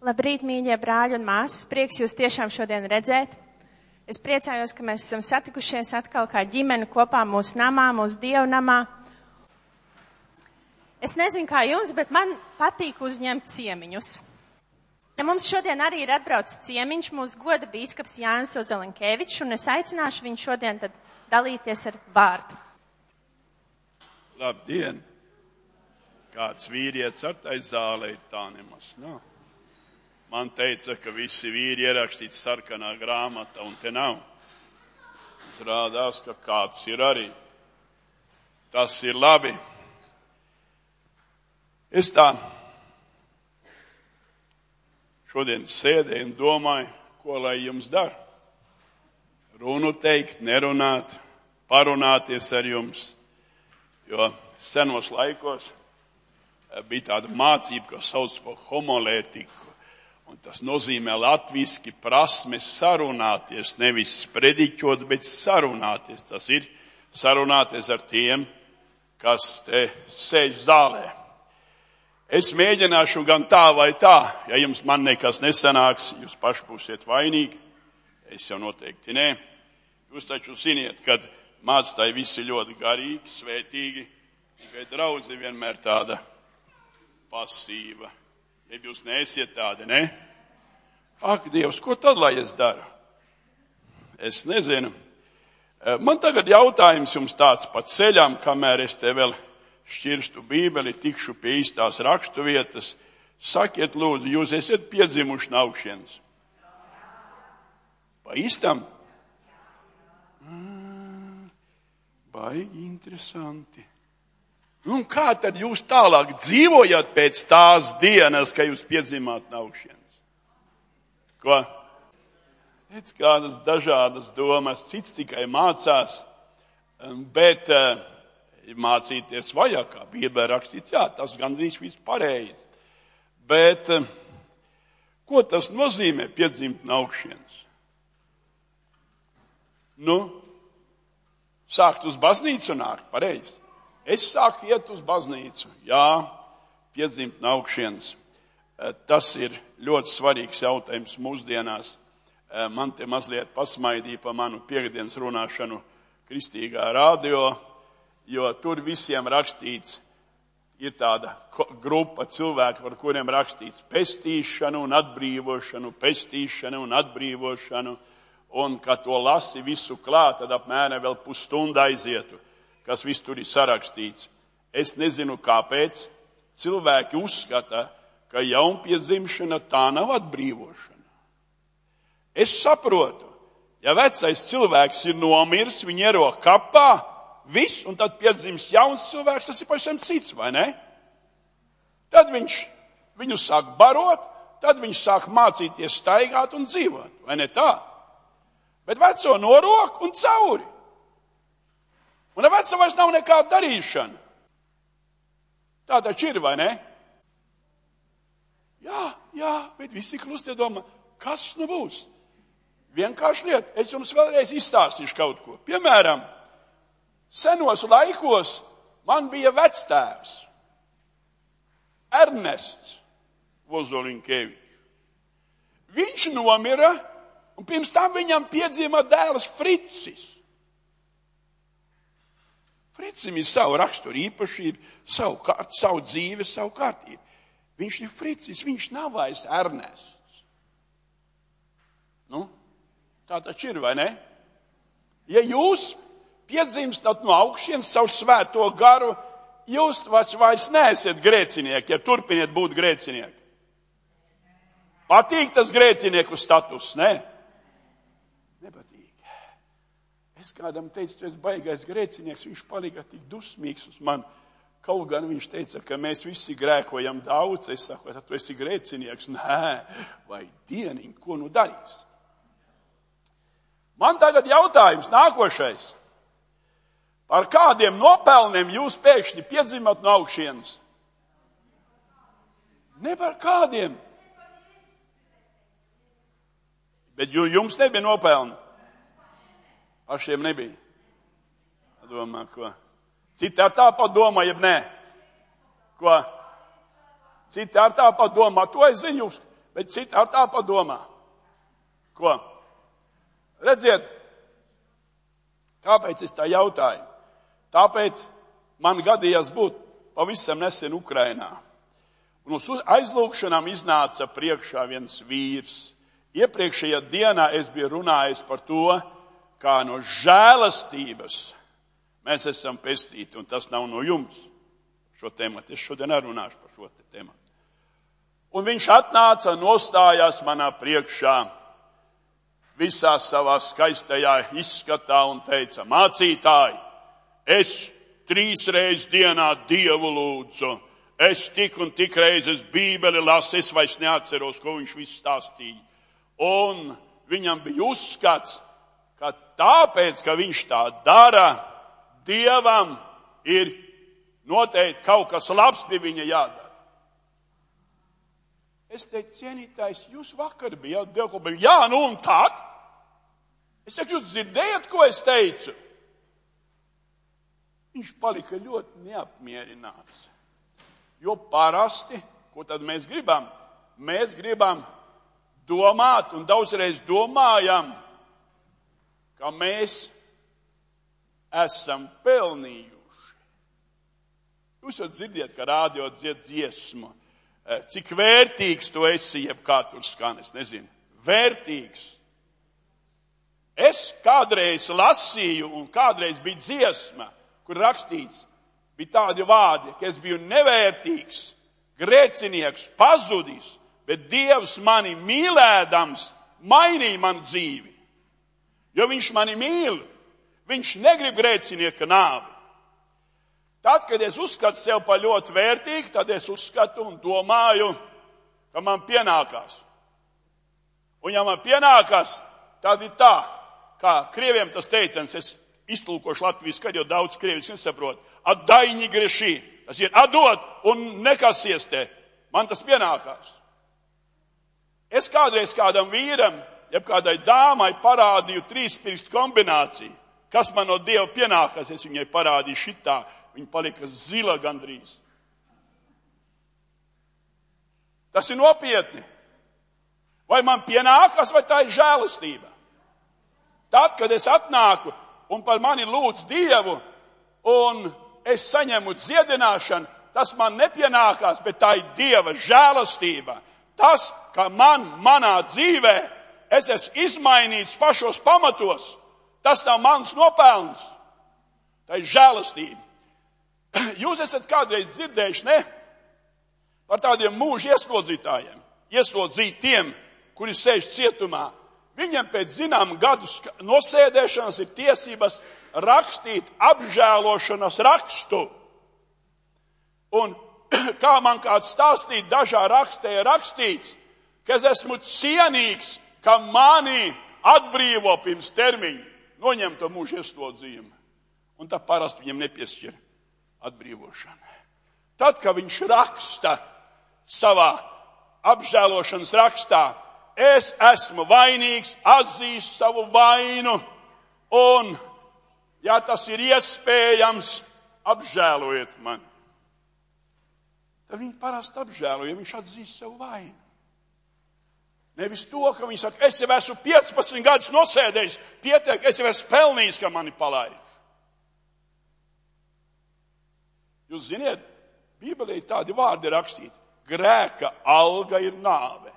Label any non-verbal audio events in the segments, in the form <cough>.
Labrīt, mīļie brāļi un māsas! Prieks jūs tiešām šodien redzēt. Es priecājos, ka mēs esam satikušies atkal kā ģimene kopā mūsu namā, mūsu dievnamā. Es nezinu, kā jums, bet man patīk uzņemt ciemiņus. Ja mums šodien arī ir atbraucis ciemiņš, mūsu goda bīskaps Jānis Ozelinkevičs, un es aicināšu viņu šodien tad dalīties ar vārdu. Labdien! Kāds vīrietis ar tai zālē tā nemaz nav. Man teica, ka visi vīri ierakstīts sarkanā grāmatā, un te nav. Izrādās, ka kāds ir arī. Tas ir labi. Es tā šodien sēdēju un domāju, ko lai jums dara. Runu teikt, nerunāt, parunāties ar jums. Jo senos laikos bija tāda mācība, ko sauc par homolētiku. Un tas nozīmē latviski prasme sarunāties, nevis sprediķot, bet sarunāties. Tas ir sarunāties ar tiem, kas te sēž zālē. Es mēģināšu gan tā vai tā. Ja jums man nekas nesanāks, jūs paši būsiet vainīgi. Es jau noteikti nē. Jūs taču ziniet, kad mācītāji visi ļoti garīgi, svētīgi, tikai draudzi vienmēr tāda pasīva Ja jūs neesiet tādi, ne? Ak, Dievs, ko tad lai es daru? Es nezinu. Eh, man tagad jautājums jums tāds pa ceļām, kamēr es te vēl šķirstu bībeli, tikšu pie īstās rakstu vietas. Sakiet, lūdzu, jūs esat piedzimuši no augšienes? Pa īstam? Ah, baigi interesanti. Un kā tad jūs tālāk dzīvojat pēc tās dienas, kad jūs piedzimāt no augšienes? Ko? Pēc kādas dažādas domas, cits tikai mācās, um, bet uh, mācīties vajag, kā Bībelē rakstīts, jā, tas gandrīz viss pareizi. Bet uh, ko tas nozīmē piedzimt no augšienes? Nu, sākt uz baznīcu nākt, pareizi. Es sāku iet uz baznīcu, jā, piedzimt no augšienes. Eh, tas ir ļoti svarīgs jautājums mūsdienās. Eh, man te mazliet pasmaidīja pa manu piekdienas runāšanu kristīgā radio, jo tur visiem rakstīts, ir tāda grupa cilvēku, par kuriem rakstīts pestīšanu un atbrīvošanu, pestīšanu un atbrīvošanu, un, kad to lasi visu klāt, tad apmēram vēl pusstundu aizietu kas viss tur ir sarakstīts. Es nezinu, kāpēc cilvēki uzskata, ka jaunpiedzimšana tā nav atbrīvošana. Es saprotu, ja vecais cilvēks ir nomiris, viņa ierok kapā, viss, un tad piedzimst jauns cilvēks, tas ir pavisam cits, vai ne? Tad viņš viņu sāk barot, tad viņš sāk mācīties staigāt un dzīvot, vai ne tā? Bet veco norok un cauri. Un ar veco vairs nav nekāda darīšana. Tā taču ir, vai ne? Jā, jā, bet visi klusti domā, kas nu būs? Vienkārši lieta, es jums vēlreiz izstāstīšu kaut ko. Piemēram, senos laikos man bija vectēvs, Ernests Vozolinkevičs. Viņš nomira, un pirms tam viņam piedzima dēls Fricis. Fritzim ir savu raksturu īpašību, savu, kārt, savu dzīvi, savu kārtību. Viņš ir Fricis, viņš nav vairs Ernests. Nu, tā taču ir, vai ne? Ja jūs piedzimstat no augšienes caur svēto garu, jūs vairs neesiet grēcinieki, ja turpiniet būt grēcinieki. Patīk tas grēcinieku status, ne? Es kādam teicu, tu esi baigais grēcinieks, viņš palika tik dusmīgs uz mani. Kaut gan viņš teica, ka mēs visi grēkojam daudz, es saku, tu esi grēcinieks. Nē, vai dieniņ, ko nu darīs? Man tagad jautājums nākošais. Par kādiem nopelniem jūs pēkšņi piedzimat no augšienes? Ne par kādiem. Bet jums nebija nopelni. Pašiem nebija. Domā, ko? Citi ar tāpat domā, jeb nē. Ko? Citi ar tāpat domā, to es zinu. Bet citi ar tā padomā. Ko? Redziet, kāpēc es tā jautāju? Tāpēc man gadījās būt pavisam nesen Ukrainā. Un uz aizlūgšanām iznāca priekšā viens vīrs. Iepriekšējā dienā es biju runājis par to, kā no žēlastības mēs esam pestīti, un tas nav no jums. Šo tēmu es šodien runāšu par šo tēmu. Un viņš atnāca, nostājās manā priekšā visā savā skaistajā izskatā un teica, mācītāji, es trīs reizes dienā Dievu lūdzu, es tik un tik reizes Bībeli lasu, es vairs neatceros, ko viņš viss stāstīja. Un viņam bija uzskats, ka tāpēc, ka viņš tā dara, Dievam ir noteikti kaut kas labs pie viņa jādara. Es teicu, cienītājs, jūs vakar bijāt dievkalpojumā. Jā, nu un tad? Es saku, jūs dzirdējat, ko es teicu? Viņš palika ļoti neapmierināts. Jo parasti, ko tad mēs gribam? Mēs gribam domāt un daudzreiz domājam, ka mēs esam pelnījuši. Jūs jau dzirdiet, ka rādio dzied dziesmu Eh, cik vērtīgs tu esi, jeb kā tur skan, es nezinu. Vērtīgs. Es kādreiz lasīju, un kādreiz bija dziesma, kur rakstīts, bija tādi vārdi, ka es biju nevērtīgs, grēcinieks, pazudis, bet Dievs mani mīlēdams mainīja manu dzīvi. Jo viņš mani mīl, viņš negrib grēcinieka nāvi. Tad, kad es uzskatu sevi par ļoti vērtīgu, tad es uzskatu un domāju, ka man pienākās. Un ja man pienākās, tad ir tā, kā krieviem tas teiciens, es iztulkošu Latvijas, kad jau daudz krievis nesaprot. Atdaini grešī, tas ir atdot un nekasies te. Man tas pienākās. Es kādreiz kādam vīram, jeb kādai dāmai parādīju trīspirkstu kombināciju. Kas man no Dieva pienākās, es viņai parādīju šitā viņa palika zila gandrīz. Tas ir nopietni. Vai man pienākas, vai tā ir žēlastība? Tad, kad es atnāku un par mani lūdz Dievu, un es saņemu dziedināšanu, tas man nepienākās, bet tā ir Dieva žēlastība. Tas, ka man, manā dzīvē, es esmu izmainīts pašos pamatos, tas nav mans nopelns. Tā ir žēlastība. <clears throat> Jūs esat kādreiz dzirdējuši, ne? Par tādiem mūža ieslodzītājiem, ieslodzītiem, kuri sēž cietumā. Viņam pēc zinām gadu nosēdēšanas ir tiesības rakstīt apžēlošanas rakstu. Un <clears throat> kā man kāds stāstīja, dažā rakstē ir rakstīts, ka es esmu cienīgs, ka mani atbrīvo pirms termiņa, noņem to mūža ieslodzījumu. Un tā parasti viņam nepiešķir atbrīvošana. Tad, kad viņš raksta savā apžēlošanas rakstā, es esmu vainīgs, atzīst savu vainu, un, ja tas ir iespējams, apžēlojiet mani. Tad viņi parasti apžēlo, ja viņš atzīst savu vainu. Nevis to, ka viņi saka, es jau esmu 15 gadus nosēdējis, pietiek, es jau esmu pelnījis, ka mani palaid. Jūs ziniet, Bībelē ir tādi vārdi rakstīti. Grēka alga ir nāve.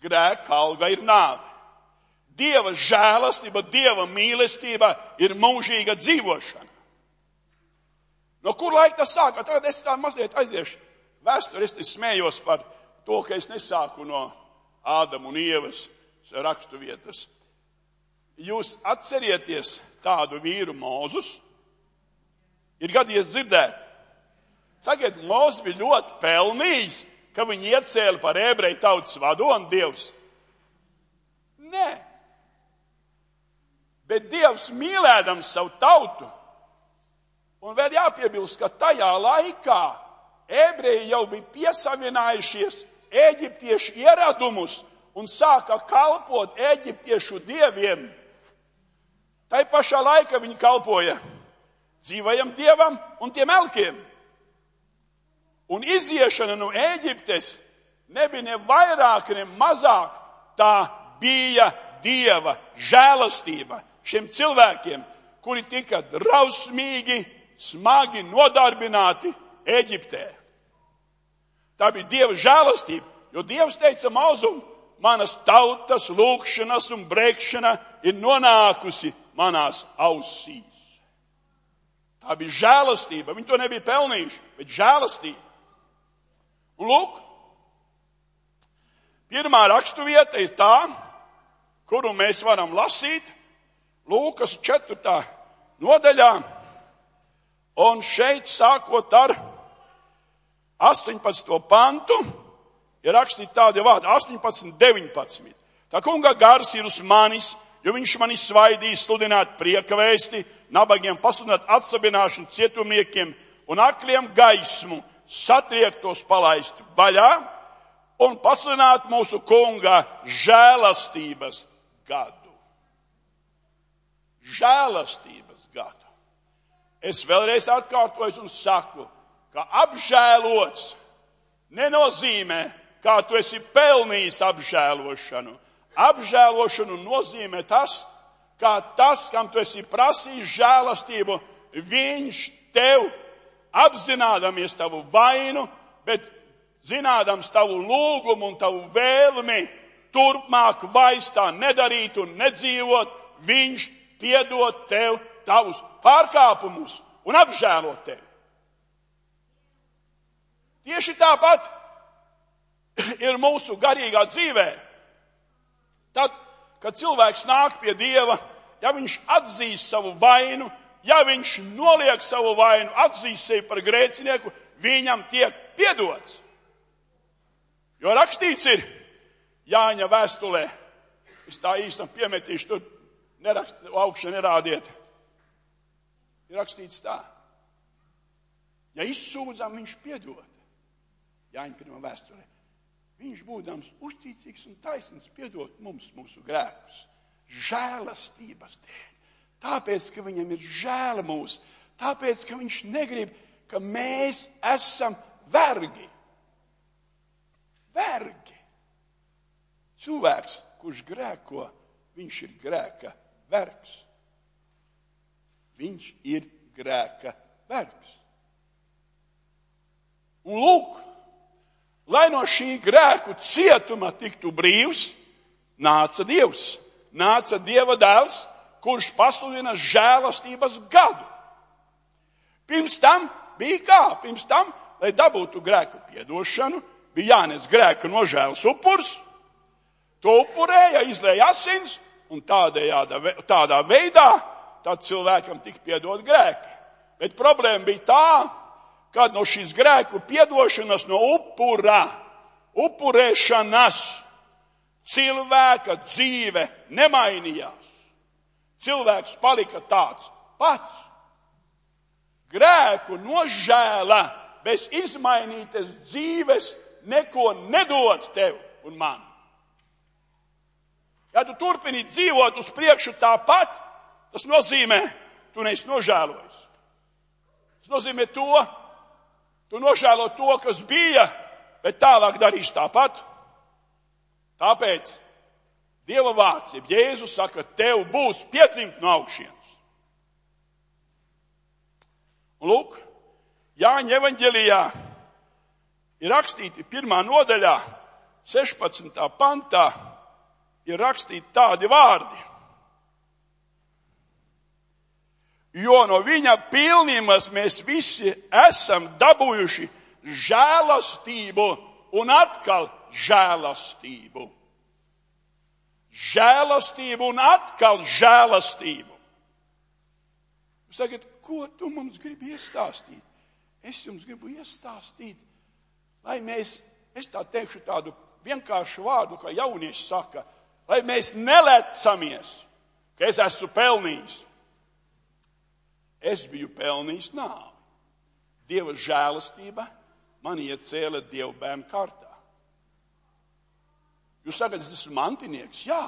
Grēka alga ir nāve. Dieva žēlastība, Dieva mīlestība ir mūžīga dzīvošana. No kur laika tas sākās? Tagad es tā mazliet aiziešu vēsturi. Es smējos par to, ka es nesāku no Ādama un Ievas rakstu vietas. Jūs atcerieties tādu vīru Mūzus, Ir gadījies dzirdēt. Sakiet, Mozus bija ļoti pelnījis, ka viņi iecēla par ebreju tautas vadonu Dievs. Nē. Bet Dievs mīlēdams savu tautu, un vēl jāpiebilst, ka tajā laikā ebreji jau bija piesavinājušies eģiptiešu ieradumus un sāka kalpot eģiptiešu dieviem. Tai pašā laikā viņi kalpoja dzīvajam dievam un tiem elkiem. Un iziešana no Ēģiptes nebija ne vairāk, ne mazāk. Tā bija Dieva žēlastība šiem cilvēkiem, kuri tika drausmīgi, smagi nodarbināti Eģiptē. Tā bija Dieva žēlastība, jo Dievs teica Mauzum, manas tautas lūkšanas un brēkšana ir nonākusi manās ausīs. Tā bija žēlastība. Viņi to nebija pelnījuši, bet žēlastība. Un lūk, pirmā raksturvieta ir tā, kuru mēs varam lasīt Lūkas 4. nodaļā. Un šeit sākot ar 18. pantu ir rakstīti tādi vārdi 18, 19. Tā kunga gars ir uz manis, jo viņš mani svaidīs sludināt prieka vēsti, nabagiem pasludināt atsabināšanu cietumniekiem un akliem gaismu, satriektos palaist vaļā un pasludināt mūsu kunga žēlastības gadu. Žēlastības gadu. Es vēlreiz atkārtoju un saku, ka apžēlots nenozīmē, kā tu esi pelnījis apžēlošanu. Apžēlošanu nozīmē tas, kā tas, kam tu esi prasījis žēlastību, viņš tev apzinādamies tavu vainu, bet zinādams tavu lūgumu un tavu vēlmi turpmāk vairs tā nedarīt un nedzīvot, viņš piedod tev tavus pārkāpumus un apžēlot tevi. Tieši tāpat <clears throat> ir mūsu garīgā dzīvē. Tad, kad cilvēks nāk pie Dieva, ja viņš atzīst savu vainu, ja viņš noliek savu vainu, atzīst sevi par grēcinieku, viņam tiek piedots. Jo rakstīts ir Jāņa vēstulē, es tā īstam piemetīšu, tur nerakst, augšā nerādiet. Ir rakstīts tā. Ja izsūdzam, viņš piedod. Jāņa pirmā vēsturē. Viņš būdams uzticīgs un taisnīgs piedot mums mūsu grēkus. Žēlastības dēļ. Tāpēc, ka viņam ir žēl mūs. Tāpēc, ka viņš negrib, ka mēs esam vergi. Vergi. Cilvēks, kurš grēko, viņš ir grēka vergs. Viņš ir grēka vergs. Un lūk, lai no šī grēku cietuma tiktu brīvs, nāca Dievs, nāca Dieva dēls, kurš pasludina žēlastības gadu. Pirms tam bija kā? Pirms tam, lai dabūtu grēku piedošanu, bija jānes grēka nožēlas upurs, to upurēja, izlēja asins, un tādējādā, tādā veidā tad cilvēkam tika piedot grēki. Bet problēma bija tā, kad no šīs grēku piedošanas, no upura, upurēšanas cilvēka dzīve nemainījās. Cilvēks palika tāds pats. Grēku nožēla bez izmainītas dzīves neko nedod tev un man. Ja tu turpini dzīvot uz priekšu tāpat, tas nozīmē, tu neesi nožēlojis. Tas nozīmē to, Tu nožēlo to, kas bija, bet tālāk darīsi tāpat. Tāpēc Dieva vārds, ja Jēzus saka, tev būs piedzimt no augšienes. Un lūk, Jāņa evaņģelijā ir rakstīti pirmā nodaļā, 16. pantā, ir rakstīti tādi vārdi. Jo no viņa pilnības mēs visi esam dabūjuši žēlastību un atkal žēlastību. Žēlastību un atkal žēlastību. Jūs sakat, ko tu mums gribi iestāstīt? Es jums gribu iestāstīt, lai mēs, es tā teikšu tādu vienkāršu vārdu, kā jaunieši saka, lai mēs nelecamies, ka es esmu pelnījis es biju pelnījis nāvi. Dieva žēlastība man iecēla Dieva bērnu kārtā. Jūs sakat, es esmu mantinieks. Jā,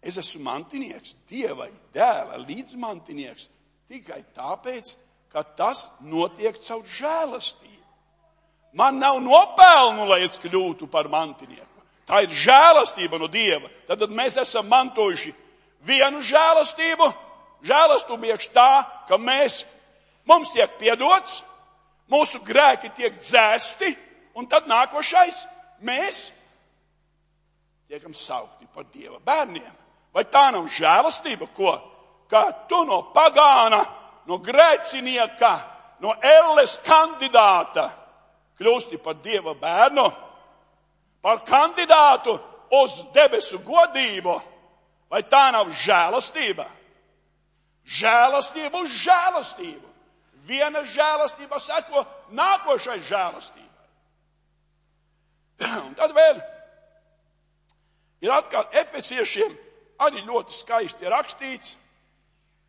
es esmu mantinieks, Dieva dēla līdzmantinieks tikai tāpēc, ka tas notiek caur žēlastību. Man nav nopelnu, lai es kļūtu par mantinieku. Tā ir žēlastība no Dieva. Tad mēs esam mantojuši vienu žēlastību, žēlastību iekš tā, ka mēs, mums tiek piedots, mūsu grēki tiek dzēsti, un tad nākošais mēs tiekam saukti par Dieva bērniem. Vai tā nav žēlastība, ko? Tu no pagāna, no grēcinieka, no elles kandidāta kļūsti par Dieva bērnu, par kandidātu uz debesu godību, vai tā nav žēlastība? Žēlastība uz žēlastību. Viena žēlastība seko nākošai žēlastībai. <clears throat> Un tad vēl ir atkal efesiešiem arī ļoti skaisti rakstīts,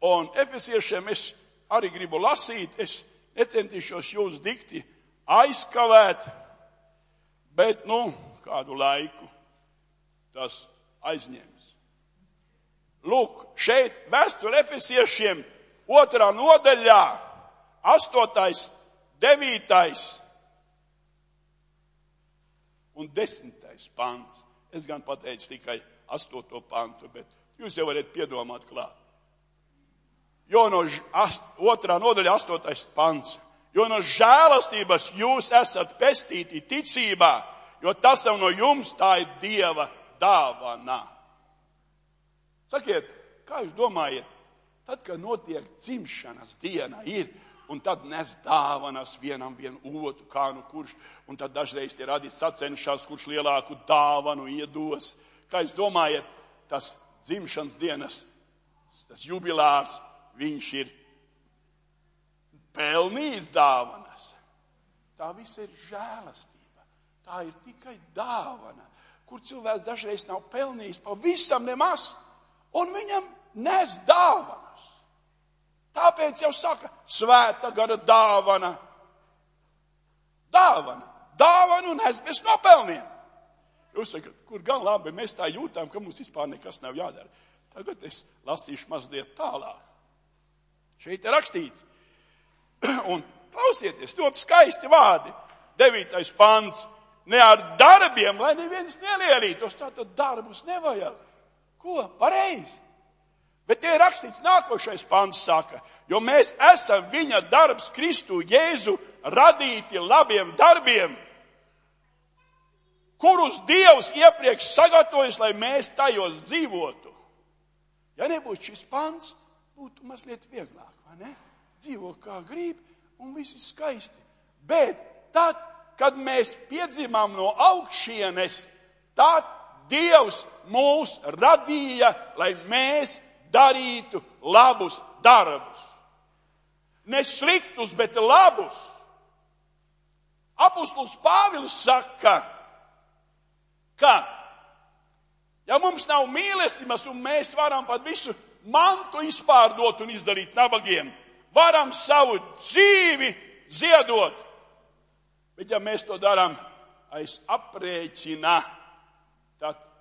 un efesiešiem es arī gribu lasīt, es necentīšos jūs dikti aizkavēt, bet, nu, kādu laiku tas aizņems. Lūk, šeit vēsture efesiešiem otrā nodaļā, astotais, devītais un desmitais pants. Es gan pateicu tikai astoto pantu, bet jūs jau varat piedomāt klāt. Jo no otrā nodaļa, astotais pants. Jo no žēlastības jūs esat pestīti ticībā, jo tas jau no jums tā ir Dieva dāvana. Sakiet, kā jūs domājat, tad, kad notiek dzimšanas diena, ir, un tad nes dāvanas vienam otru, kā nu kurš, un tad dažreiz tie radīs sacenšās, kurš lielāku dāvanu iedos. Kā jūs domājat, tas dzimšanas dienas, tas jubilārs, viņš ir pelnījis dāvanas. Tā viss ir žēlastība. Tā ir tikai dāvana, kur cilvēks dažreiz nav pelnījis pavisam nemaz, un viņam nes dāvanas. Tāpēc jau saka, svēta gara dāvana. Dāvana. Dāvana un es bez nopelniem. Jūs sakat, kur gan labi mēs tā jūtam, ka mums vispār nekas nav jādara. Tagad es lasīšu mazliet tālāk. Šeit ir rakstīts, <clears throat> un klausieties, ļoti skaisti vārdi. Devītais pants ne ar darbiem, lai neviens nelielītos. Tātad darbus nevajag. Ko? Pareizi. Bet tie rakstīts nākošais pants saka, jo mēs esam viņa darbs Kristu Jēzu radīti labiem darbiem, kurus Dievs iepriekš sagatavojas, lai mēs tajos dzīvotu. Ja nebūtu šis pants, būtu mazliet vieglāk, vai ne? Dzīvo kā grib un viss ir skaisti. Bet tad, kad mēs piedzimām no augšienes, tad Dievs mūs radīja, lai mēs darītu labus darbus. Ne sliktus, bet labus. Apostols Pāvils saka, ka, ja mums nav mīlestības un mēs varam pat visu mantu izpārdot un izdarīt nabagiem, varam savu dzīvi ziedot, Bet ja mēs to darām aiz aprēķina,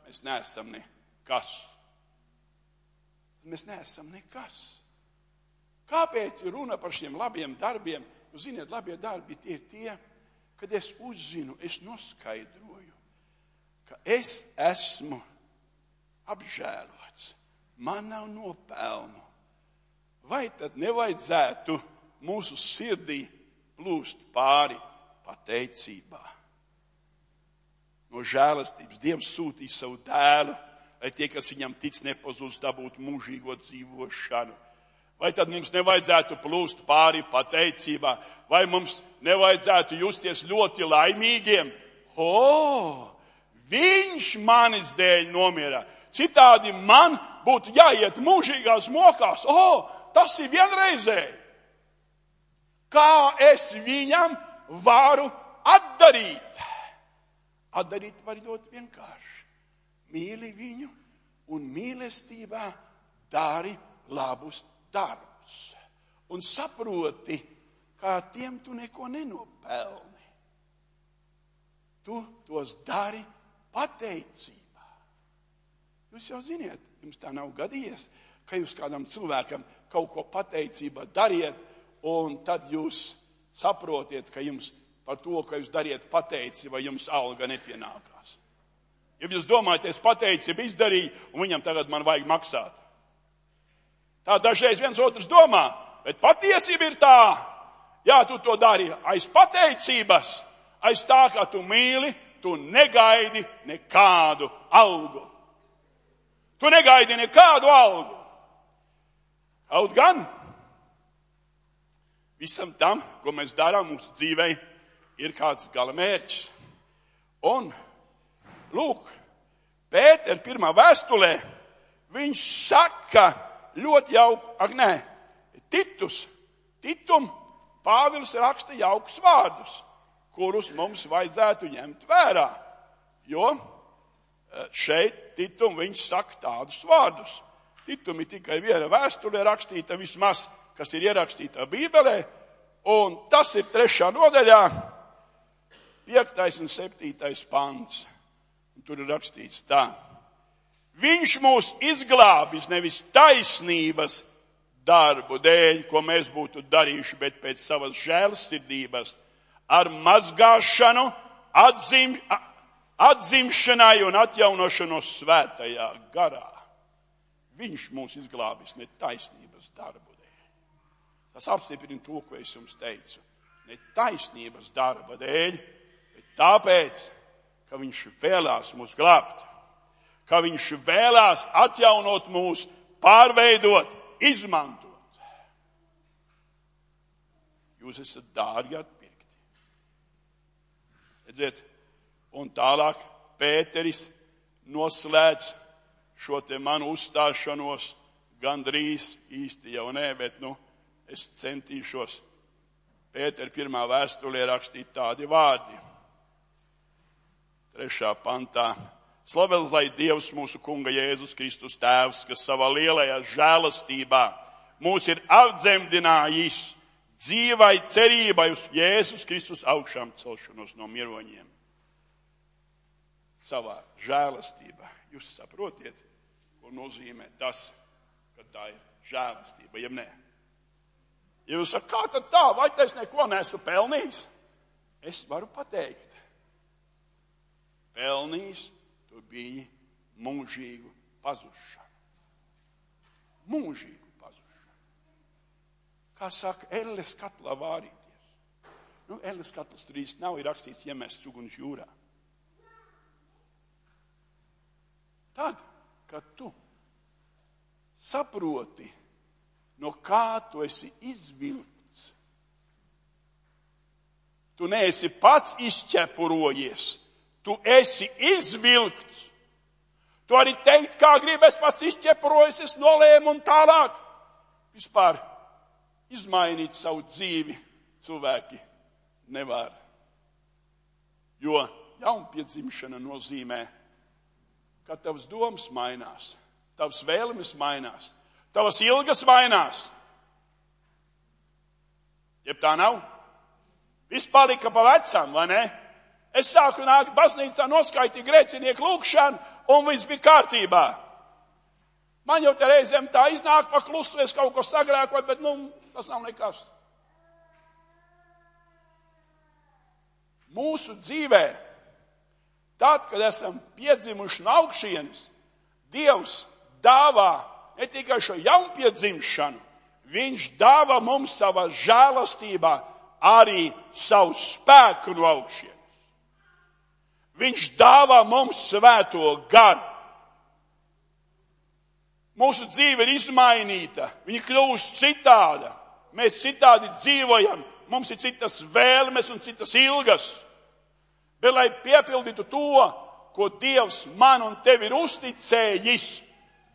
mēs neesam nekas. Mēs neesam nekas. Kāpēc ir runa par šiem labiem darbiem? Jūs zināt, labie darbi tie ir tie, kad es uzzinu, es noskaidroju, ka es esmu apžēlots, man nav nopelnu. Vai tad nevajadzētu mūsu sirdī plūst pāri pateicībā. No žēlastības Dievs sūtīja savu dēlu, lai tie, kas viņam tic, nepazūst, dabūtu mūžīgo dzīvošanu. Vai tad mums nevajadzētu plūst pāri pateicībā, vai mums nevajadzētu justies ļoti laimīgiem? O, viņš manis dēļ nomira. Citādi man būtu jāiet mūžīgās mokās. O, tas ir vienreizēji. Kā es viņam varu atdarīt. Atdarīt var ļoti vienkārši. Mīli viņu un mīlestībā dari labus darbus. Un saproti, kā tiem tu neko nenopelni. Tu tos dari pateicībā. Jūs jau ziniet, jums tā nav gadījies, ka jūs kādam cilvēkam kaut ko pateicībā dariet, un tad jūs saprotiet, ka jums par to, ka jūs dariet pateici, vai jums alga nepienākās. Ja jūs domājat, es pateicu, ja izdarīju, un viņam tagad man vajag maksāt. Tā dažreiz viens otrs domā, bet patiesība ir tā, jā, tu to dari aiz pateicības, aiz tā, ka tu mīli, tu negaidi nekādu algu. Tu negaidi nekādu algu. Kaut gan visam tam, ko mēs darām mūsu dzīvē, ir kāds gala mērķis. Un, lūk, Pēters pirmā vēstulē, viņš saka ļoti jauku, ak nē, Titus, Titum, Pāvils raksta jaukus vārdus, kurus mums vajadzētu ņemt vērā. Jo eh, šeit Titum viņš saka tādus vārdus. Titum ir tikai viena vēstule rakstīta vismaz, kas ir ierakstīta Bībelē, un tas ir trešā nodaļā, piektais un septītais pants. Un tur ir rakstīts tā. Viņš mūs izglābis nevis taisnības darbu dēļ, ko mēs būtu darījuši, bet pēc savas žēlsirdības ar mazgāšanu, atzim, atzimšanai un atjaunošanos svētajā garā. Viņš mūs izglābis ne taisnības darbu dēļ. Tas apstiprina to, ko es jums teicu. Ne taisnības darba dēļ, Tāpēc, ka viņš vēlās mūs glābt, ka viņš vēlās atjaunot mūs, pārveidot, izmantot. Jūs esat dārgi atpirkti. Redziet, un tālāk Pēteris noslēdz šo te manu uzstāšanos gandrīz īsti jau nē, bet nu es centīšos Pētera pirmā vēstulē rakstīt tādi vārdi. Trešā pantā. Slavēts lai Dievs mūsu Kunga Jēzus Kristus Tēvs, kas savā lielajā žēlastībā mūs ir apdzemdinājis dzīvai cerībai uz Jēzus Kristus augšām celšanos no miroņiem. Savā žēlastībā. Jūs saprotiet, ko nozīmē tas, ka tā ir žēlastība, ja nē. Jūs sakat, kā tad tā, vai es neko neesmu pelnījis? Es varu pateikt pelnījis, tu biji mūžīgu pazušanu. Mūžīgu pazušanu. Kā saka, elles katlā vārīties. Nu, elles katls tur īsti nav, ir rakstīts, iemests uguns jūrā. Tad, kad tu saproti, no kā tu esi izvilkts, tu neesi pats izķepurojies Tu esi izvilkts. Tu arī teikt, kā gribi, es pats izķeproju, es nolēmu un tālāk. Vispār izmainīt savu dzīvi cilvēki nevar. Jo jaunpiedzimšana nozīmē, ka tavs domas mainās, tavs vēlmes mainās, tavas ilgas mainās. Jeb tā nav? Viss palika pa vecam, vai ne? Es sāku nākt baznīcā, noskaitīju grēcinieku lūgšanu, un viss bija kārtībā. Man jau te reizēm tā iznāk pa klusu, es kaut ko sagrēkot, bet, nu, tas nav nekas. Mūsu dzīvē, tad, kad esam piedzimuši no augšienes, Dievs dāvā ne tikai šo jaunpiedzimšanu, Viņš dāvā mums savā žēlastībā arī savu spēku no augšiem. Viņš dāvā mums svēto garu. Mūsu dzīve ir izmainīta, viņa kļūst citāda. Mēs citādi dzīvojam, mums ir citas vēlmes un citas ilgas. Bet, lai piepildītu to, ko Dievs man un tevi ir uzticējis,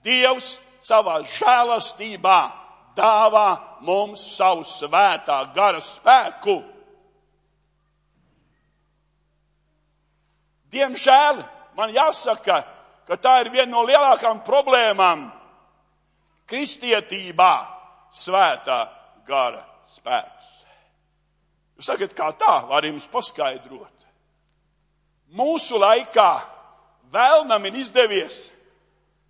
Dievs savā žēlastībā dāvā mums savu svētā gara spēku. Diemžēl man jāsaka, ka tā ir viena no lielākām problēmām kristietībā - svētā gara spēks. Jūs sakat, kā tā var jums paskaidrot? Mūsu laikā vēlnam ir izdevies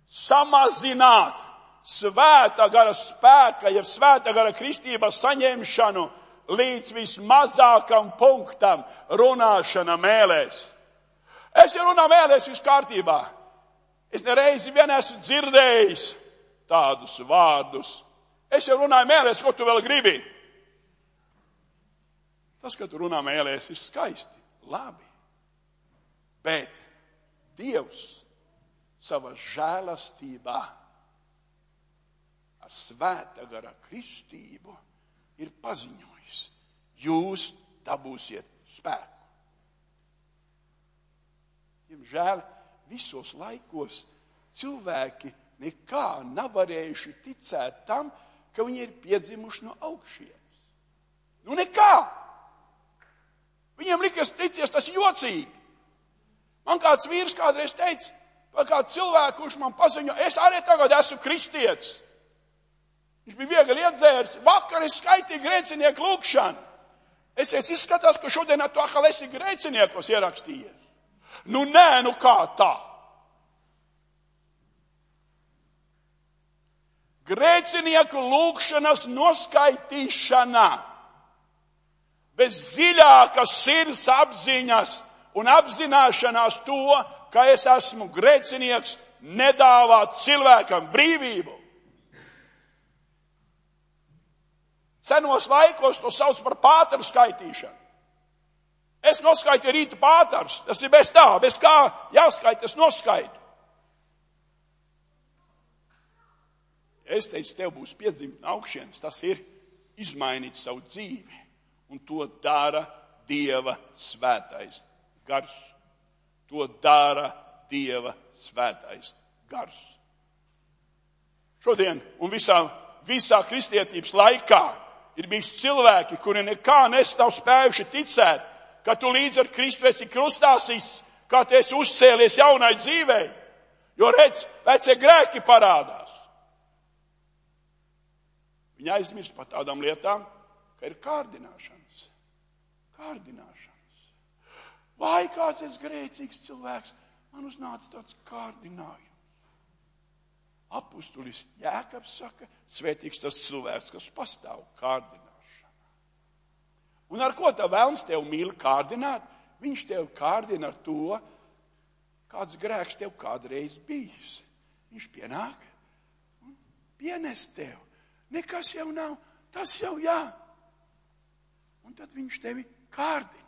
samazināt svētā gara spēka, jeb svētā gara kristības saņemšanu līdz vismazākam punktam runāšana mēlēs. Es jau runāju mēlēs, viss kārtībā. Es nereizi vien esmu dzirdējis tādus vārdus. Es jau runāju mēlēs, ko tu vēl gribi. Tas, ka tu runā mēlēs, ir skaisti, labi. Bet Dievs savā žēlastībā ar svēta gara kristību ir paziņojis, jūs dabūsiet spēku. Diemžēl visos laikos cilvēki nekā nav varējuši ticēt tam, ka viņi ir piedzimuši no augšienes. Nu nekā! Viņiem likas, licies tas jocīgi. Man kāds vīrs kādreiz teica, par kādu cilvēku, kurš man paziņo, es arī tagad esmu kristietis. Viņš bija viegli iedzērs. Vakar es skaitīju grēcinieku lūkšanu. Es, es izskatās, ka šodien tu atkal esi grēciniekos ierakstījies. Nu nē, nu kā tā? Grēcinieku lūkšanas noskaitīšana bez dziļākas sirds apziņas un apzināšanās to, ka es esmu grēcinieks, nedāvāt cilvēkam brīvību. Senos laikos to sauc par pātaru skaitīšanu. Es noskaitu rīta pātars, tas ir bez tā, bez kā jāskaita, es noskaitu. Es teicu, tev būs piedzimt no augšienes, tas ir izmainīt savu dzīvi, un to dara Dieva svētais gars. To dara Dieva svētais gars. Šodien un visā, visā kristietības laikā ir bijis cilvēki, kuri nekā nestāv spējuši ticēt, ka tu līdz ar Kristu esi krustāsis, kā tu esi uzcēlies jaunai dzīvei. Jo redz, vecie grēki parādās. Viņi aizmirst par tādām lietām, ka ir kārdināšanas. Kārdināšanas. Vai kāds ir grēcīgs cilvēks, man uznāca tāds kārdinājums. Apustulis Jēkabs saka, svētīgs tas cilvēks, kas pastāv kārdināšanā. Un ar ko tā vēlns tev mīl kārdināt? Viņš tev kārdina ar to, kāds grēks tev kādreiz bijis. Viņš pienāk un pienes tev. Nekas jau nav, tas jau jā. Un tad viņš tevi kārdina.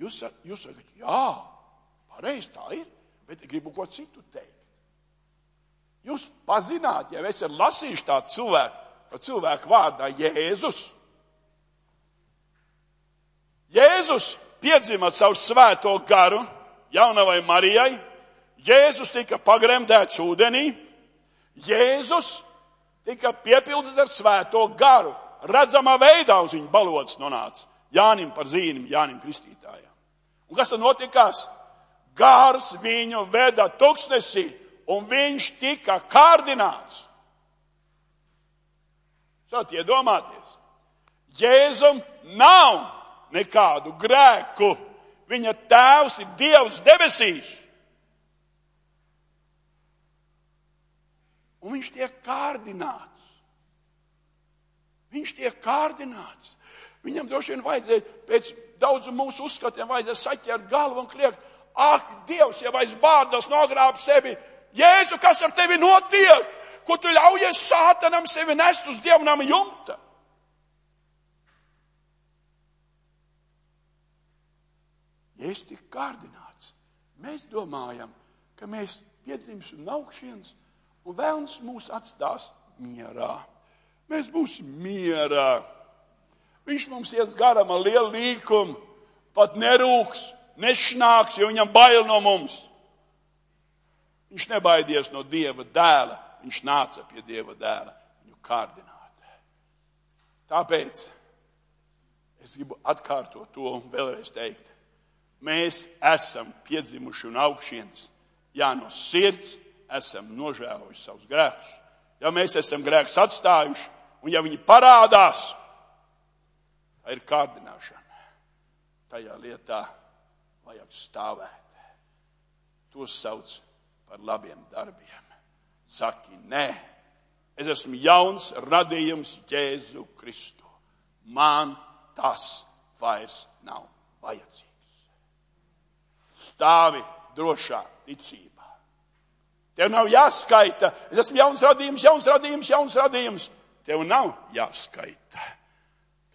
Jūs, jūs sakat, jā, pareizi tā ir, bet gribu ko citu teikt. Jūs pazināt, ja es esmu lasījis tādu cilvēku, cilvēku vārdā Jēzus. Jēzus piedzima caur svēto garu jaunavai Marijai. Jēzus tika pagremdēts ūdenī. Jēzus tika piepildīts ar svēto garu. Redzamā veidā uz viņu balots nonāca. Jānim par zīmim, Jānim Kristītājam. Un kas tad notikās? Gārs viņu veda tuksnesī un viņš tika kārdināts. Sāt iedomāties, Jēzum nav nekādu grēku. Viņa tēvs ir Dievs debesīs. Un viņš tiek kārdināts. Viņš tiek kārdināts. Viņam droši vien vajadzēja pēc daudzu mūsu uzskatiem vajadzēja saķert galvu un kliegt, ak, Dievs, ja aiz bārdas nogrāb sevi, Jēzu, kas ar tevi notiek? Ko tu ļaujies sātanam sevi nest uz dievnam jumta? Jēzus tika kārdināts. Mēs domājam, ka mēs piedzimsim no augšienes un vēlns mūs atstās mierā. Mēs būsim mierā. Viņš mums ies garām ar lielu līkumu, pat nerūks, nešnāks, jo viņam bail no mums. Viņš nebaidījās no Dieva dēla, viņš nāca pie Dieva dēla viņu kārdināt. Tāpēc es gribu atkārtot to un vēlreiz teikt. Mēs esam piedzimuši un augšienes, jā, no sirds esam nožēlojuši savus grēkus. Ja mēs esam grēkus atstājuši, un ja viņi parādās, tā ir kārdināšana. Tajā lietā vajag stāvēt. To sauc par labiem darbiem. Saki, nē, es esmu jauns radījums Jēzu Kristu. Man tas vairs nav vajadzīgs. Stāvi drošā ticībā. Tev nav jāskaita, es esmu jauns radījums, jauns radījums, jauns radījums. Tev nav jāskaita.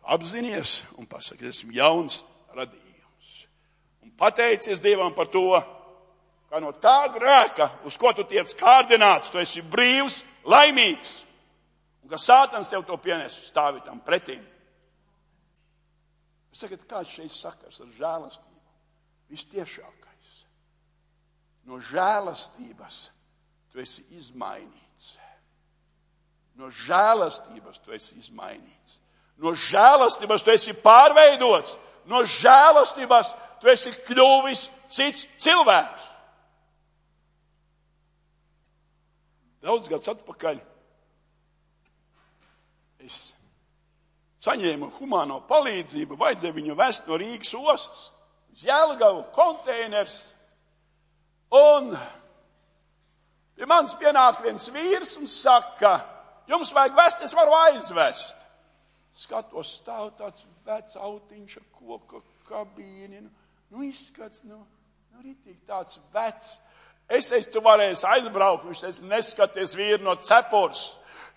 Apzinies un pasaki, es esmu jauns radījums. Un pateicies Dievam par to, ka no tā grēka, uz ko tu tiec kārdināts, tu esi brīvs, laimīgs. Un ka sātans tev to pienes stāvi tam pretim. Jūs sakat, kāds šeit sakars ar žēlastību? Vistiešākais. No žēlastības tu esi izmainīts. No žēlastības tu esi izmainīts. No žēlastības tu esi pārveidots. No žēlastības tu esi kļuvis cits cilvēks. Daudz gadus atpakaļ es saņēmu humāno palīdzību, vajadzēja viņu vest no Rīgas ostas uz Jēlgavu konteiners. Un pie manis pienāk viens vīrs un saka, jums vajag vest, es varu aizvest. Skatos, stāv tāds vecs autiņš ar koka kabīni. Nu, nu izskats, nu, nu ritīgi tāds vecs. Es teicu, tu varēsi aizbraukt, viņš teica, neskaties vīri no cepures.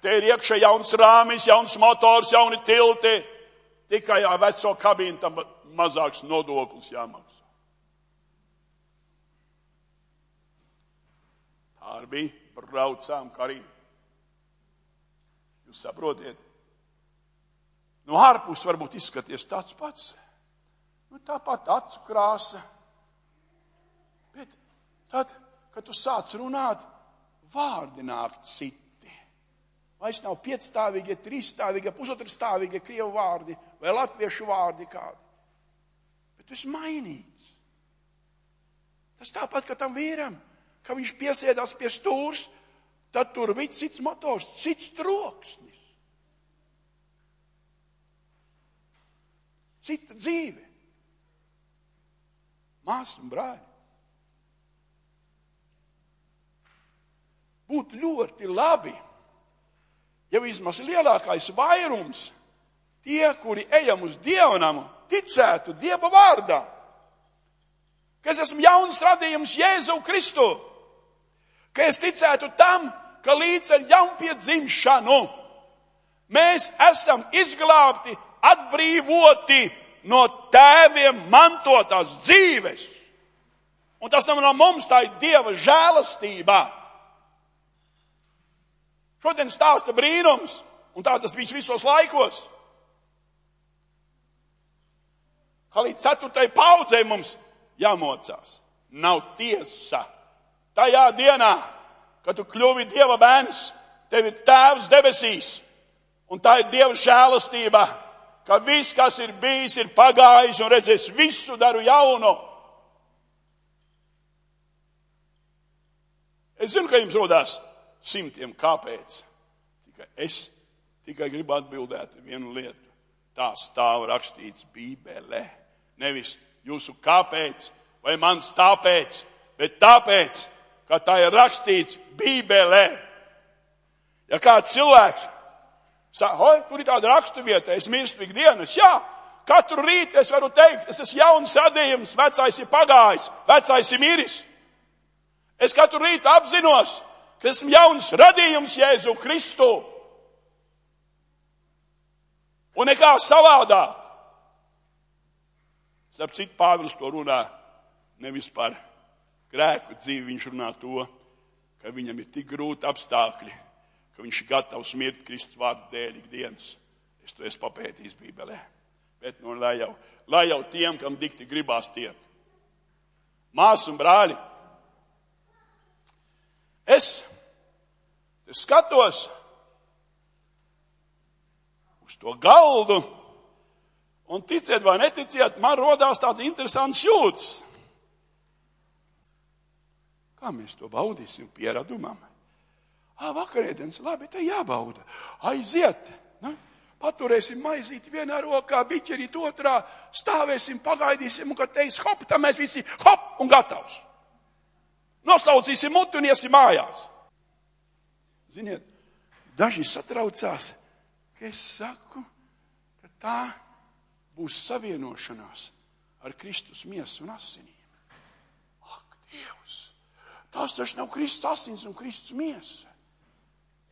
Te ir iekšā jauns rāmis, jauns motors, jauni tilti. Tikai ar veco kabīnu tam mazāks nodoklis jāmaksā. Bija, braucām karī. Jūs saprotiet? No ārpus varbūt izskaties tāds pats. Nu, tāpat acu krāsa. Bet tad, kad tu sāc runāt, vārdi nāk citi. Vairs nav piecstāvīgie, trīsstāvīgie, pusotrastāvīgie krievu vārdi vai latviešu vārdi kādi. Bet tu esi mainīts. Tas tāpat, ka tam vīram, ka viņš piesēdās pie stūrs, tad tur bija cits motors, cits troksnis. cita dzīve. Māsas un brāļi. Būtu ļoti labi, ja vismaz lielākais vairums tie, kuri ejam uz dievnamu, ticētu Dieva vārdā. Ka es esmu jauns radījums Jēzu Kristu. Ka es ticētu tam, ka līdz ar jaunpiedzimšanu mēs esam izglābti atbrīvoti no tēviem mantotās dzīves. Un tas nav no mums, tā ir Dieva žēlastība. Šodien stāsta brīnums, un tā tas bija visos laikos. Kā līdz ceturtai paudzei mums jāmocās. Nav tiesa. Tajā dienā, kad tu kļuvi Dieva bērns, tev ir tēvs debesīs, un tā ir Dieva žēlastība ka viss, kas ir bijis, ir pagājis un redzēs, visu daru jaunu. Es zinu, ka jums rodās simtiem kāpēc. Tikai es tikai gribu atbildēt vienu lietu. Tā stāv rakstīts Bībelē. Nevis jūsu kāpēc vai mans tāpēc, bet tāpēc, ka tā ir rakstīts Bībelē. Ja kāds cilvēks Oi, tur ir tāda raksturvieta, es mirstu ikdienas. Jā, katru rītu es varu teikt, es esmu jauns radījums, vecais ir pagājis, vecais ir miris. Es katru rītu apzinos, ka esmu jauns radījums Jēzu Kristu. Un nekā savādāk. Starp citu, Pāvils to runā nevis par grēku dzīvi, viņš runā to, ka viņam ir tik grūti apstākļi, ka viņš ir gatavs mirt Kristus vārdu dēļ ikdienas. Es to esmu papētījis Bībelē. Bet, nu, lai jau, lai jau tiem, kam dikti gribās tiek. Māsas un brāļi, es, es skatos uz to galdu, un ticiet vai neticiet, man rodās tāds interesants jūtas. Kā mēs to baudīsim pieradumam? Ah, vakarēdienas, labi, te jābauda. Aiziet! Nu, paturēsim maizīti vienā rokā, biķerīt otrā, stāvēsim, pagaidīsim, un kad teiks hop, tad mēs visi hop un gatavs. Noslaucīsim mutu un iesim mājās. Ziniet, daži satraucās, ka es saku, ka tā būs savienošanās ar Kristus miesu un asinīm. Ak, Dievs! Tas taču nav Kristus asins un Kristus miesa.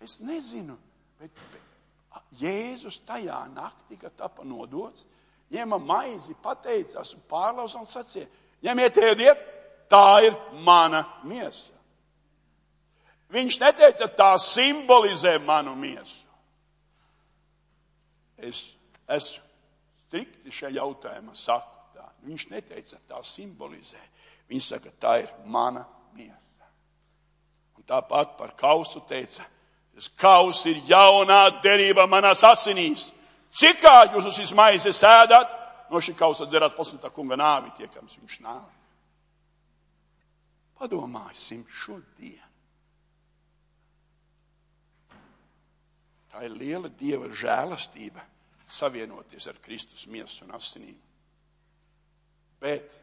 Es nezinu, bet, bet Jēzus tajā naktī, kad tapa nodots, ņēma maizi, pateicās un pārlauza un sacīja, ņemiet, ēdiet, tā ir mana miesa. Viņš neteica, tā simbolizē manu miesu. Es esmu strikti šajā jautājumā saku tā. Viņš neteica, tā simbolizē. Viņš saka, tā ir mana miesa. Tāpat par kausu teica, tas kaus ir jaunā derība manās asinīs. Cik kā jūs uz šīs maizes ēdat, no šī kausa dzerat pasūtā kunga nāvi tiekams viņš nāvi. Padomāsim šodien. Tā ir liela dieva žēlastība savienoties ar Kristus miesu un asinīm. Bet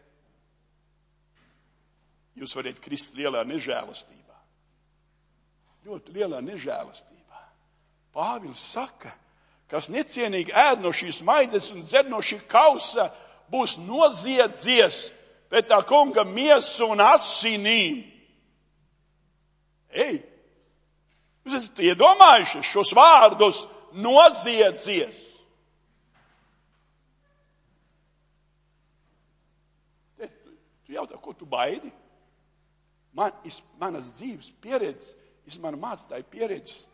jūs varat krist lielā nežēlastībā. Ļoti lielā nežēlastībā. Pāvils saka, kas necienīgi ēd no šīs maizes un dzer no šī kausa, būs noziedzies pēc tā kunga miesu un asinīm. Ei, jūs esat iedomājušies šos vārdus noziedzies. Tu jautā, ko tu baidi? Man, iz, manas dzīves pieredzes, iz mana mācītāja pieredzes,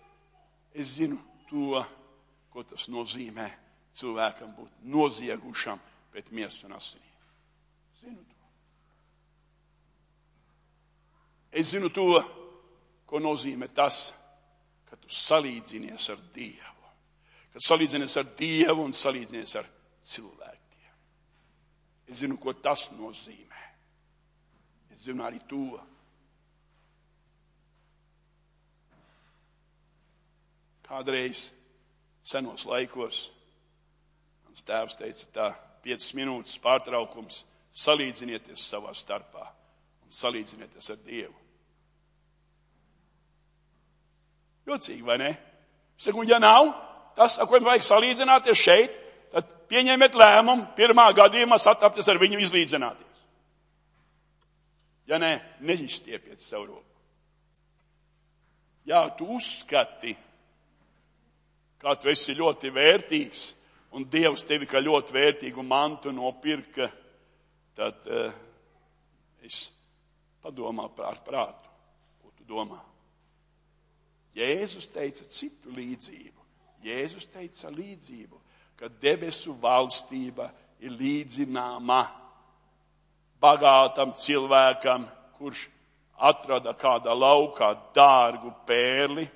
es zinu to, ko tas nozīmē cilvēkam būt noziegušam pēc miesas un asinīm. Zinu to. Es zinu to, ko nozīmē tas, ka tu salīdzinies ar Dievu. Kad salīdzinies ar Dievu un salīdzinies ar cilvēkiem. Es zinu, ko tas nozīmē. Es zinu arī to. Kādreiz senos laikos mans tēvs teica tā, piecas minūtes pārtraukums, salīdzinieties savā starpā un salīdzinieties ar Dievu. Jocīgi, vai ne? Saku, ja nav, tas, ar ko jums vajag salīdzināties šeit, tad pieņemiet lēmumu pirmā gadījumā satapties ar viņu izlīdzināties. Ja nē, neizstiepiet savu roku. Jā, tu uzskati, kā tu esi ļoti vērtīgs, un Dievs tevi kā ļoti vērtīgu mantu nopirka, tad uh, es padomā par prātu, ko tu domā. Jēzus teica citu līdzību. Jēzus teica līdzību, ka debesu valstība ir līdzināma bagātam cilvēkam, kurš atrada kādā laukā dārgu pērli.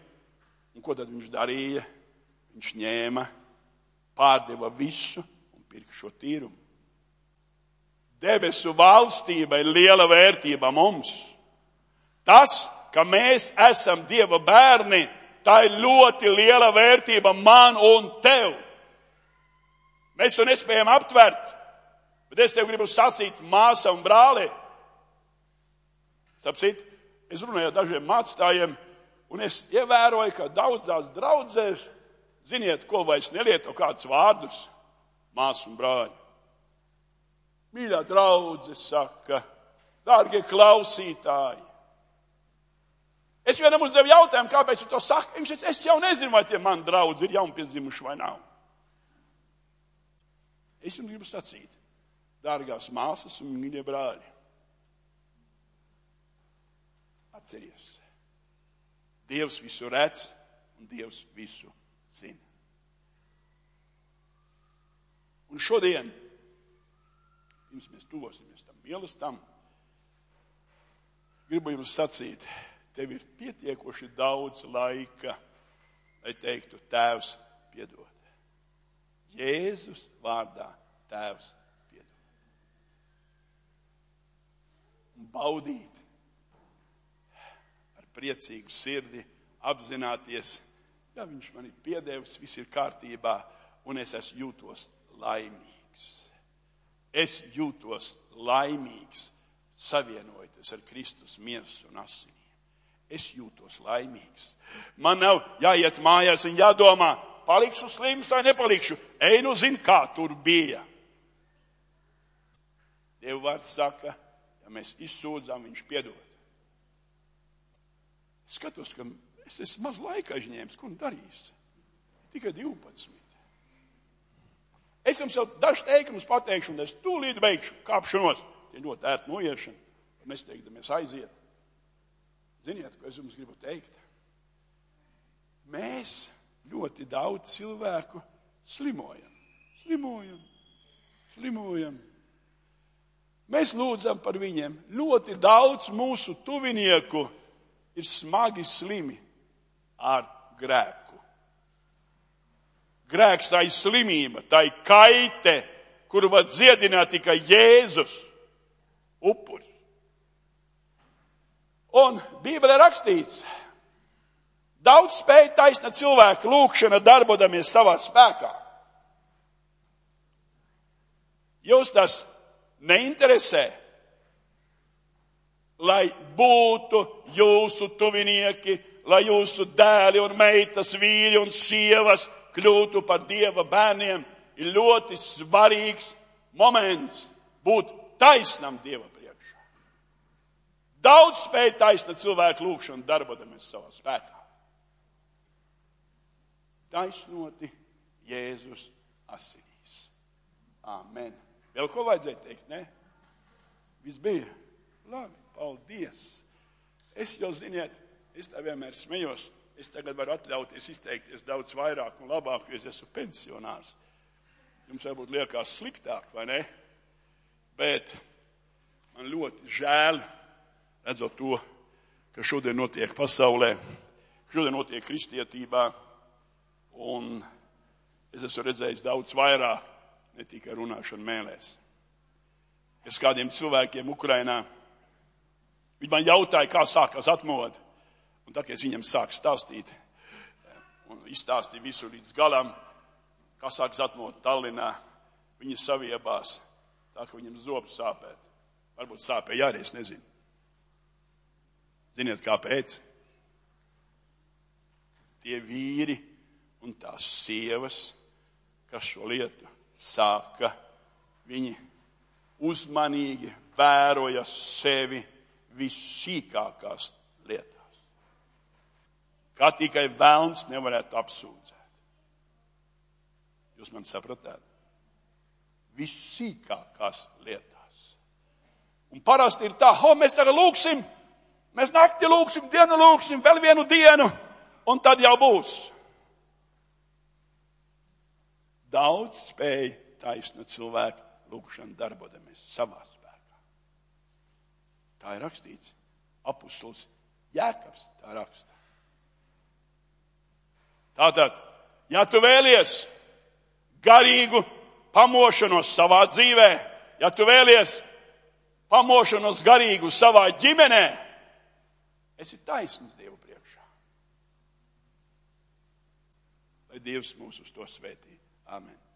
Un ko tad viņš darīja? Viņš ņēma, pārdeva visu un pirka šo tīrumu. Debesu valstība ir liela vērtība mums. Tas, ka mēs esam Dieva bērni, tā ir ļoti liela vērtība man un tev. Mēs to nespējam aptvert. Bet es tev gribu sacīt, māsa un brāli. Sapsit, es runāju ar dažiem mācītājiem, un es ievēroju, ka daudzās draudzēs, ziniet, ko vairs nelieto kādus vārdus - māsa un brāļi. Mīļā draudzene saka, dārgie klausītāji. Es vienam uzdevu jautājumu, kāpēc tu to saki. Viņš teica, es jau nezinu, vai tie mani draugi ir jaunpiedzimuši vai nav. Es jums gribu sacīt, dārgās māsas un mīļie brāļi. Atceries, Dievs visu redz un Dievs visu zina. Un šodien, pirms mēs tuvosimies tam mīlestam, gribu jums sacīt, tev ir pietiekoši daudz laika, lai teiktu, Tēvs, piedod. Jēzus vārdā Tēvs un baudīt ar priecīgu sirdi, apzināties, ja viņš man ir piedevis, viss ir kārtībā, un es esmu jūtos laimīgs. Es jūtos laimīgs, savienojoties ar Kristus miesu un asinīm. Es jūtos laimīgs. Man nav jāiet mājās un jādomā, palikšu slims vai nepalikšu. Ej, nu zini, kā tur bija. Dieva vārds saka, ja mēs izsūdzam, viņš piedod. Skatos, ka es esmu maz laika aizņēmis, ko nu darīs. Tikai 12. Es jums jau dažus teikumus pateikšu, un es tūlīt beigšu kāpšanos. Tie ļoti ērti noiešana, mēs teikdamies aiziet. Ziniet, ko es jums gribu teikt? Mēs ļoti daudz cilvēku slimojam. Slimojam, slimojam. Mēs lūdzam par viņiem. Ļoti daudz mūsu tuvinieku ir smagi slimi ar grēku. Grēks tā ir slimība, tā ir kaite, kuru var dziedināt tikai Jēzus upuris. Un Bībelē rakstīts, Daudz spēja taisna cilvēka lūkšana darbodamies savā spēkā. Jūs tas neinteresē, lai būtu jūsu tuvinieki, lai jūsu dēli un meitas, vīri un sievas kļūtu par dieva bērniem, ir ļoti svarīgs moments būt taisnam dieva priekšā. Daudz spēja taisna cilvēku lūkšanu darbodamies savā spēkā taisnoti Jēzus asinīs. Āmen. Vēl ko vajadzēja teikt, ne? Viss bija. Labi, paldies. Es jau, ziniet, es tā vienmēr smējos. Es tagad varu atļauties izteikties daudz vairāk un labāk, jo es esmu pensionārs. Jums varbūt liekas sliktāk, vai ne? Bet man ļoti žēl redzot to, kas šodien notiek pasaulē, šodien notiek kristietībā Un es esmu redzējis daudz vairāk, ne tikai runāšanu mēlēs. Es kādiem cilvēkiem Ukrainā, viņi man jautāja, kā sākās atmoda. Un tā, kad es viņam sāku stāstīt, un izstāstīju visu līdz galam, kā sākas atmoda Tallinā, viņi saviebās, tā ka viņam zobs sāpēt. Varbūt sāpēja arī, es nezinu. Ziniet, kāpēc? Tie vīri, un tās sievas, kas šo lietu sāka, viņi uzmanīgi vēroja sevi vissīkākās lietās. Kā tikai vēlns nevarētu apsūdzēt. Jūs man sapratāt? Vissīkākās lietās. Un parasti ir tā, ho, mēs tagad lūksim, mēs nakti lūksim, dienu lūksim, vēl vienu dienu, un tad jau būs. Daudz spēja taisna cilvēku lūgšanu darbodamies savā spēkā. Tā ir rakstīts. Apustulis Jēkabs tā raksta. Tātad, ja tu vēlies garīgu pamošanos savā dzīvē, ja tu vēlies pamošanos garīgu savā ģimenē, esi taisns Dievu priekšā. Lai Dievs mūs uz to svētī. Amen.